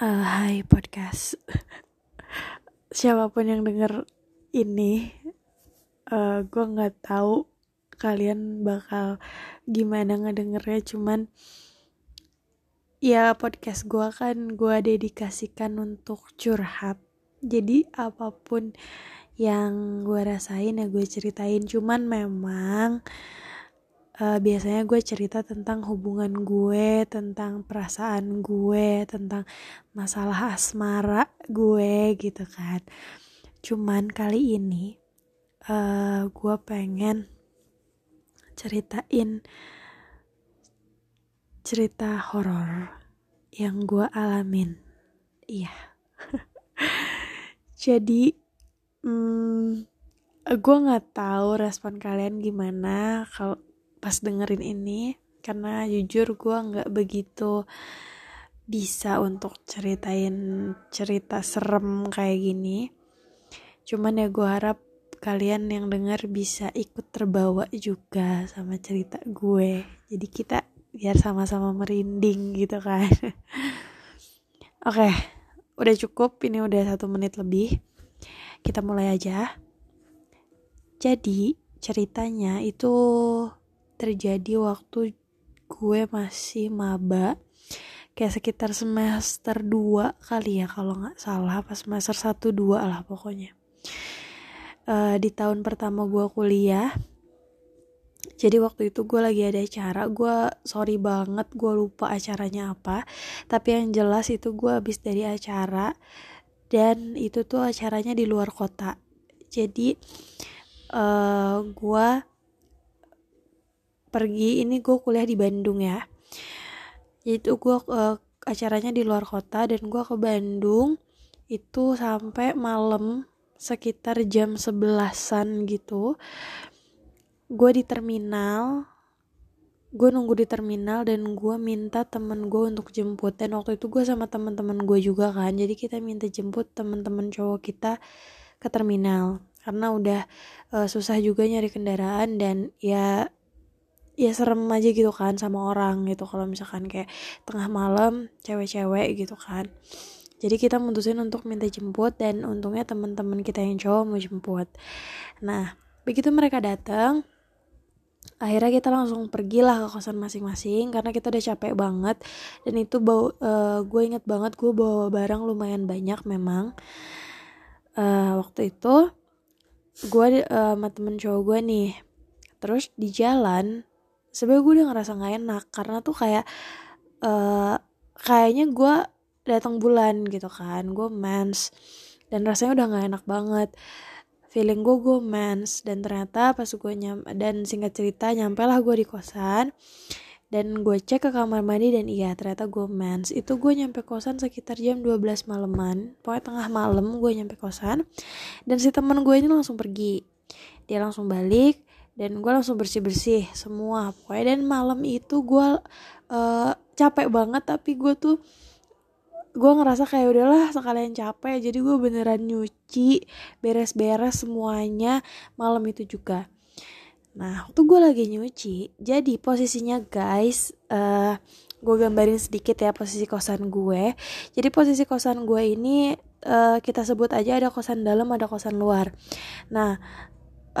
Uh, hai podcast. Siapa pun yang denger ini, uh, gue nggak tahu kalian bakal gimana ngedengernya. Cuman ya podcast gue kan gue dedikasikan untuk curhat. Jadi apa pun yang gue rasain ya gue ceritain. Cuman memang uh, biasanya gue cerita tentang hubungan gue, tentang perasaan gue, tentang masalah asmara gue gitu kan. Cuman kali ini uh, gue pengen ceritain cerita horor yang gue alamin. Iya. Jadi, hmm, gue nggak tahu respon kalian gimana kalau pas dengerin ini karena jujur gue nggak begitu bisa untuk ceritain cerita serem kayak gini. Cuman ya gue harap kalian yang denger bisa ikut terbawa juga sama cerita gue. Jadi kita biar sama-sama merinding gitu kan. Oke udah cukup. Ini udah satu menit lebih. Kita mulai aja. Jadi ceritanya itu terjadi waktu gue masih maba kayak sekitar semester 2 kali ya kalau nggak salah pas semester 1 2 lah pokoknya. Uh, di tahun pertama gue kuliah jadi waktu itu gue lagi ada acara gue sorry banget gue lupa acaranya apa tapi yang jelas itu gue habis dari acara dan itu tuh acaranya di luar kota. Jadi uh, gue pergi ini gue kuliah di Bandung ya. Itu gue uh, acaranya di luar kota dan gue ke Bandung itu sampai malam sekitar jam sebelasan gitu. Gue di terminal gue nunggu di terminal dan gue minta temen gue untuk jemput. Dan waktu itu gue sama teman-teman gue juga kan jadi kita minta jemput teman-teman cowok kita ke terminal. Karena udah uh, susah juga nyari kendaraan dan ya ya serem aja gitu kan sama orang gitu. Kalau misalkan kayak tengah malam cewek-cewek gitu kan. Jadi kita mutusin untuk minta jemput dan untungnya teman-teman kita yang cowok mau jemput. Nah begitu mereka datang akhirnya kita langsung pergilah ke kosan masing-masing karena kita udah capek banget. Dan itu bau uh, gue inget banget gue bawa barang lumayan banyak memang. Uh, waktu itu gue uh, sama temen cowok gue nih. Terus di jalan sebenarnya gue udah ngerasa nggak enak karena tuh kayak uh, kayaknya gue datang bulan gitu kan gue mens dan rasanya udah nggak enak banget. Feeling gue gue mens dan ternyata pas gue nyam dan singkat cerita nyampe lah gue di kosan dan gue cek ke kamar mandi dan iya ternyata gue mens. Itu gue nyampe kosan sekitar jam 12 malaman pokoknya tengah malam gue nyampe kosan dan si teman gue ini langsung pergi. Dia langsung balik dan gue langsung bersih bersih semua. Pokoknya dan malam itu gue uh, capek banget tapi gue tuh gue ngerasa kayak udahlah sekalian capek. Jadi gue beneran nyuci beres-beres semuanya malam itu juga. Nah waktu gue lagi nyuci jadi posisinya guys uh, gue gambarin sedikit ya posisi kosan gue. Jadi posisi kosan gue ini uh, kita sebut aja ada kosan dalam ada kosan luar. Nah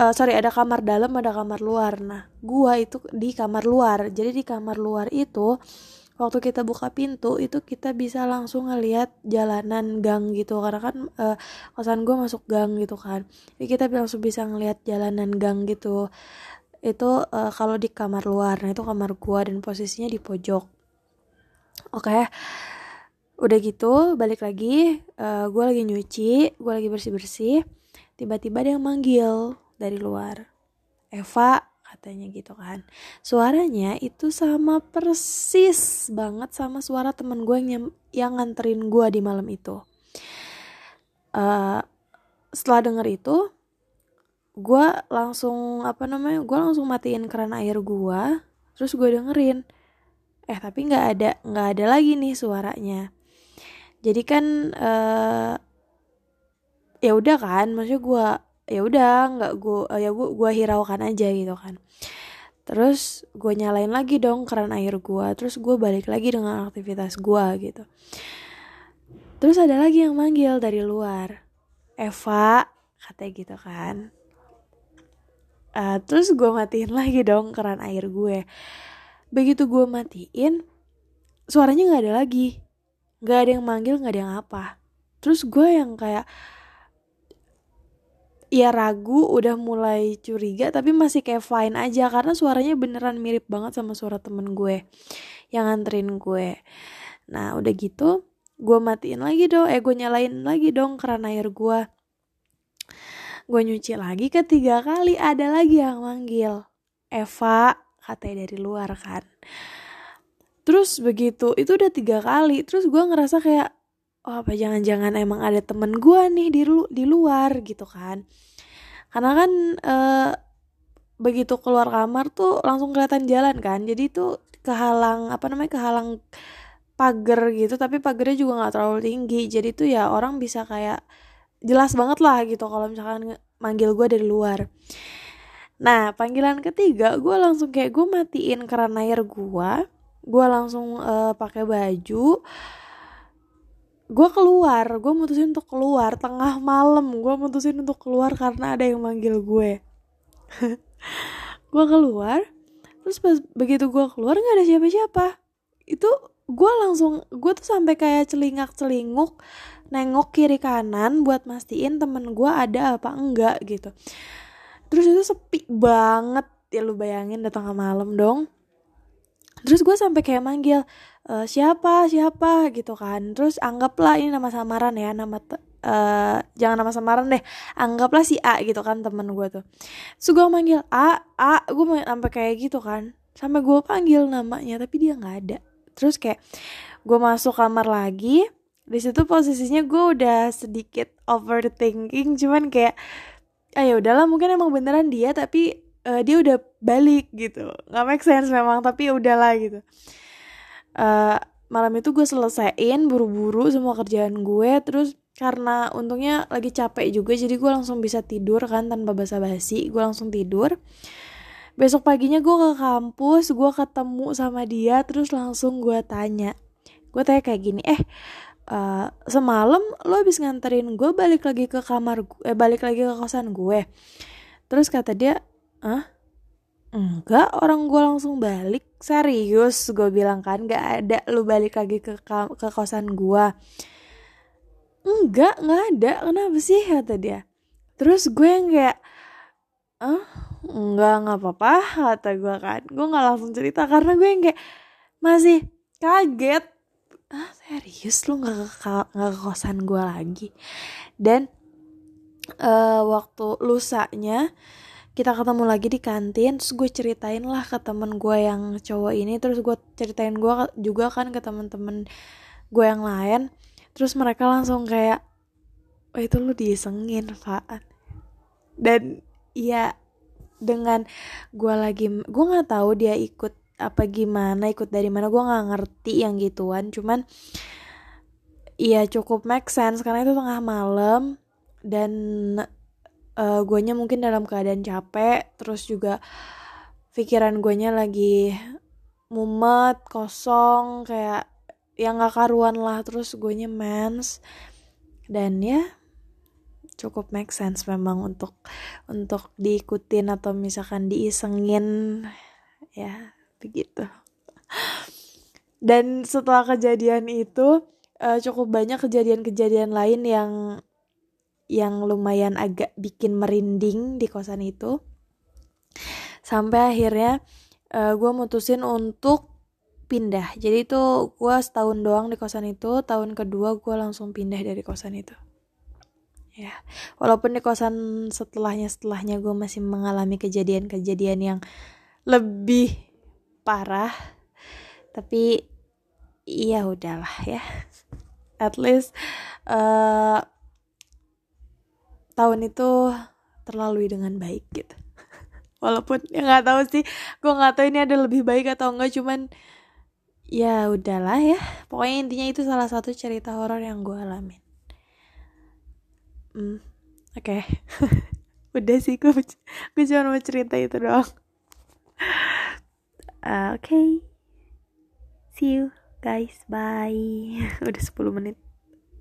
uh, sorry ada kamar dalam ada kamar luar. Nah gua itu di kamar luar. Jadi di kamar luar itu waktu kita buka pintu itu kita bisa langsung ngelihat jalanan gang gitu. Karena kan uh, kosan gue masuk gang gitu kan. Jadi kita langsung bisa ngelihat jalanan gang gitu. Itu uh, kalau di kamar luar. Nah itu kamar gue dan posisinya di pojok. Oke okay. udah gitu balik lagi. Uh, gue lagi nyuci gue lagi bersih bersih tiba-tiba dia manggil dari luar. Eva katanya gitu kan. Suaranya itu sama persis banget sama suara temen gue yang yang nganterin gue di malam itu. Uh, setelah denger itu gue langsung apa namanya gue langsung matiin keran air gue terus gue dengerin. Eh tapi nggak ada nggak ada lagi nih suaranya. Jadi kan uh, ya udah kan maksudnya gue ya udah nggak gue ya gue gue hiraukan aja gitu kan. Terus gue nyalain lagi dong keran air gue terus gue balik lagi dengan aktivitas gue gitu. Terus ada lagi yang manggil dari luar Eva katanya gitu kan. Uh, terus gue matiin lagi dong keran air gue. Begitu gue matiin suaranya nggak ada lagi. Nggak ada yang manggil nggak ada yang apa. Terus gue yang kayak ya ragu udah mulai curiga tapi masih kayak fine aja. Karena suaranya beneran mirip banget sama suara temen gue yang nganterin gue. Nah udah gitu gue matiin lagi dong eh gue nyalain lagi dong keran air gue gue nyuci lagi ketiga kali ada lagi yang manggil Eva katanya dari luar kan. Terus begitu itu udah tiga kali terus gue ngerasa kayak oh apa jangan-jangan emang ada temen gue nih di lu di luar gitu kan. Karena kan e, begitu keluar kamar tuh langsung kelihatan jalan kan. Jadi itu kehalang apa namanya kehalang pagar gitu tapi pagarnya juga nggak terlalu tinggi. Jadi tuh ya orang bisa kayak jelas banget lah gitu kalau misalkan manggil gue dari luar. Nah panggilan ketiga gue langsung kayak gue matiin keran air gue gue langsung uh, pakai baju gue keluar gue mutusin untuk keluar tengah malam. Gue mutusin untuk keluar karena ada yang manggil gue. Gue keluar terus pas begitu gue keluar nggak ada siapa-siapa. Itu gue langsung gue tuh sampai kayak celingak celinguk nengok kiri kanan buat mastiin temen gue ada apa enggak gitu. Terus itu sepi banget. Ya lu bayangin datang malam dong. Terus gue sampai kayak manggil e, siapa siapa? gitu kan. Terus anggaplah ini nama samaran ya nama uh, jangan nama samaran deh anggaplah si A gitu kan temen gue tuh. Terus gue manggil A A gue sampai kayak gitu kan. Sampai gue panggil namanya tapi dia nggak ada. Terus kayak gue masuk kamar lagi di situ posisinya gue udah sedikit overthinking cuman kayak ayo ah, ya udahlah mungkin emang beneran dia tapi uh, dia udah balik gitu. Nggak make sense memang tapi udahlah gitu uh, malam itu gue selesaiin buru-buru semua kerjaan gue terus karena untungnya lagi capek juga jadi gue langsung bisa tidur kan tanpa basa-basi gue langsung tidur. Besok paginya gue ke kampus gue ketemu sama dia terus langsung gue tanya. Gue tanya kayak gini eh uh, semalam lo habis nganterin gue balik lagi ke kamar gue eh, balik lagi ke kosan gue? Terus kata dia ah enggak orang gue langsung balik. Serius gue bilang kan gak ada lu balik lagi ke ke kosan gue enggak nggak ada. Kenapa sih? Kata dia. Terus gue yang kayak ah enggak nggak apa-apa kata gue kan. Gue nggak langsung cerita karena gue yang kayak masih kaget. Ah serius? Lu nggak ke nggak ke kosan gue lagi? Dan uh, waktu lusanya kita ketemu lagi di kantin terus gue ceritain lah ke temen gue yang cowok ini terus gue ceritain gue juga kan ke temen-temen gue yang lain. Terus mereka langsung kayak oh itu lu diisengin Pak dan ya dengan gue lagi gue nggak tahu dia ikut apa gimana ikut dari mana gue nggak ngerti yang gituan. Cuman iya cukup make sense karena itu tengah malam dan uh, guanya mungkin dalam keadaan capek terus juga pikiran guanya lagi mumet kosong kayak yang gak karuan lah. Terus guanya mens. Dan ya cukup make sense memang untuk untuk diikutin atau misalkan diisengin. Ya begitu. Dan setelah kejadian itu uh, cukup banyak kejadian-kejadian lain yang yang lumayan agak bikin merinding di kosan itu. Sampai akhirnya uh, eh, gue mutusin untuk pindah. Jadi itu gue setahun doang di kosan itu tahun kedua gue langsung pindah dari kosan itu. Ya walaupun di kosan setelahnya setelahnya gue masih mengalami kejadian-kejadian yang lebih parah tapi iya udahlah ya. At least uh, tahun itu terlalui dengan baik gitu. Walaupun ya nggak tahu sih gue nggak tahu ini ada lebih baik atau enggak cuman ya udahlah ya. Pokoknya intinya itu salah satu cerita horor yang gue alamin. Hmm oke. Okay. udah sih gue gue cuma mau cerita itu doang. Uh, oke. Okay. see you guys bye. Udah 10 menit